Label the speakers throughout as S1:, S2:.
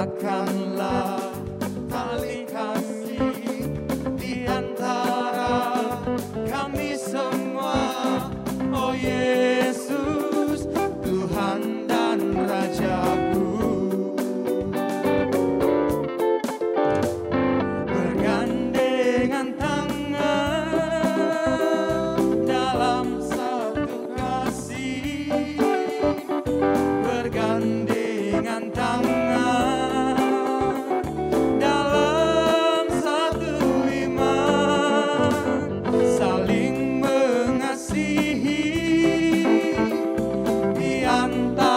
S1: Rakatkanlah tali kasih di antara kami semua. Oh yeah. canta.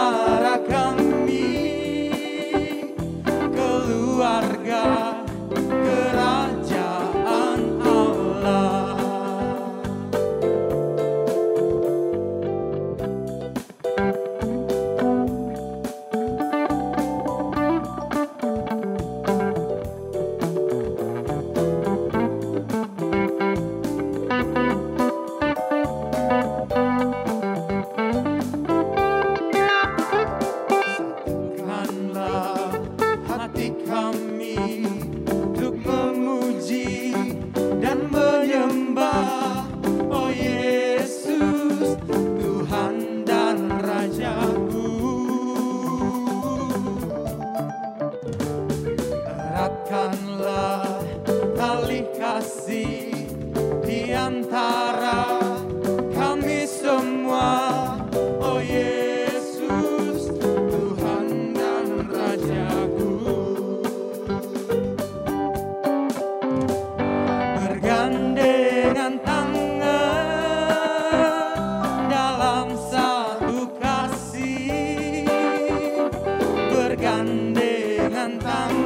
S1: antara kami semua. Oh Yesus Tuhan dan Rajaku. Bergandengan tangan dalam satu kasih. Bergandengan tangan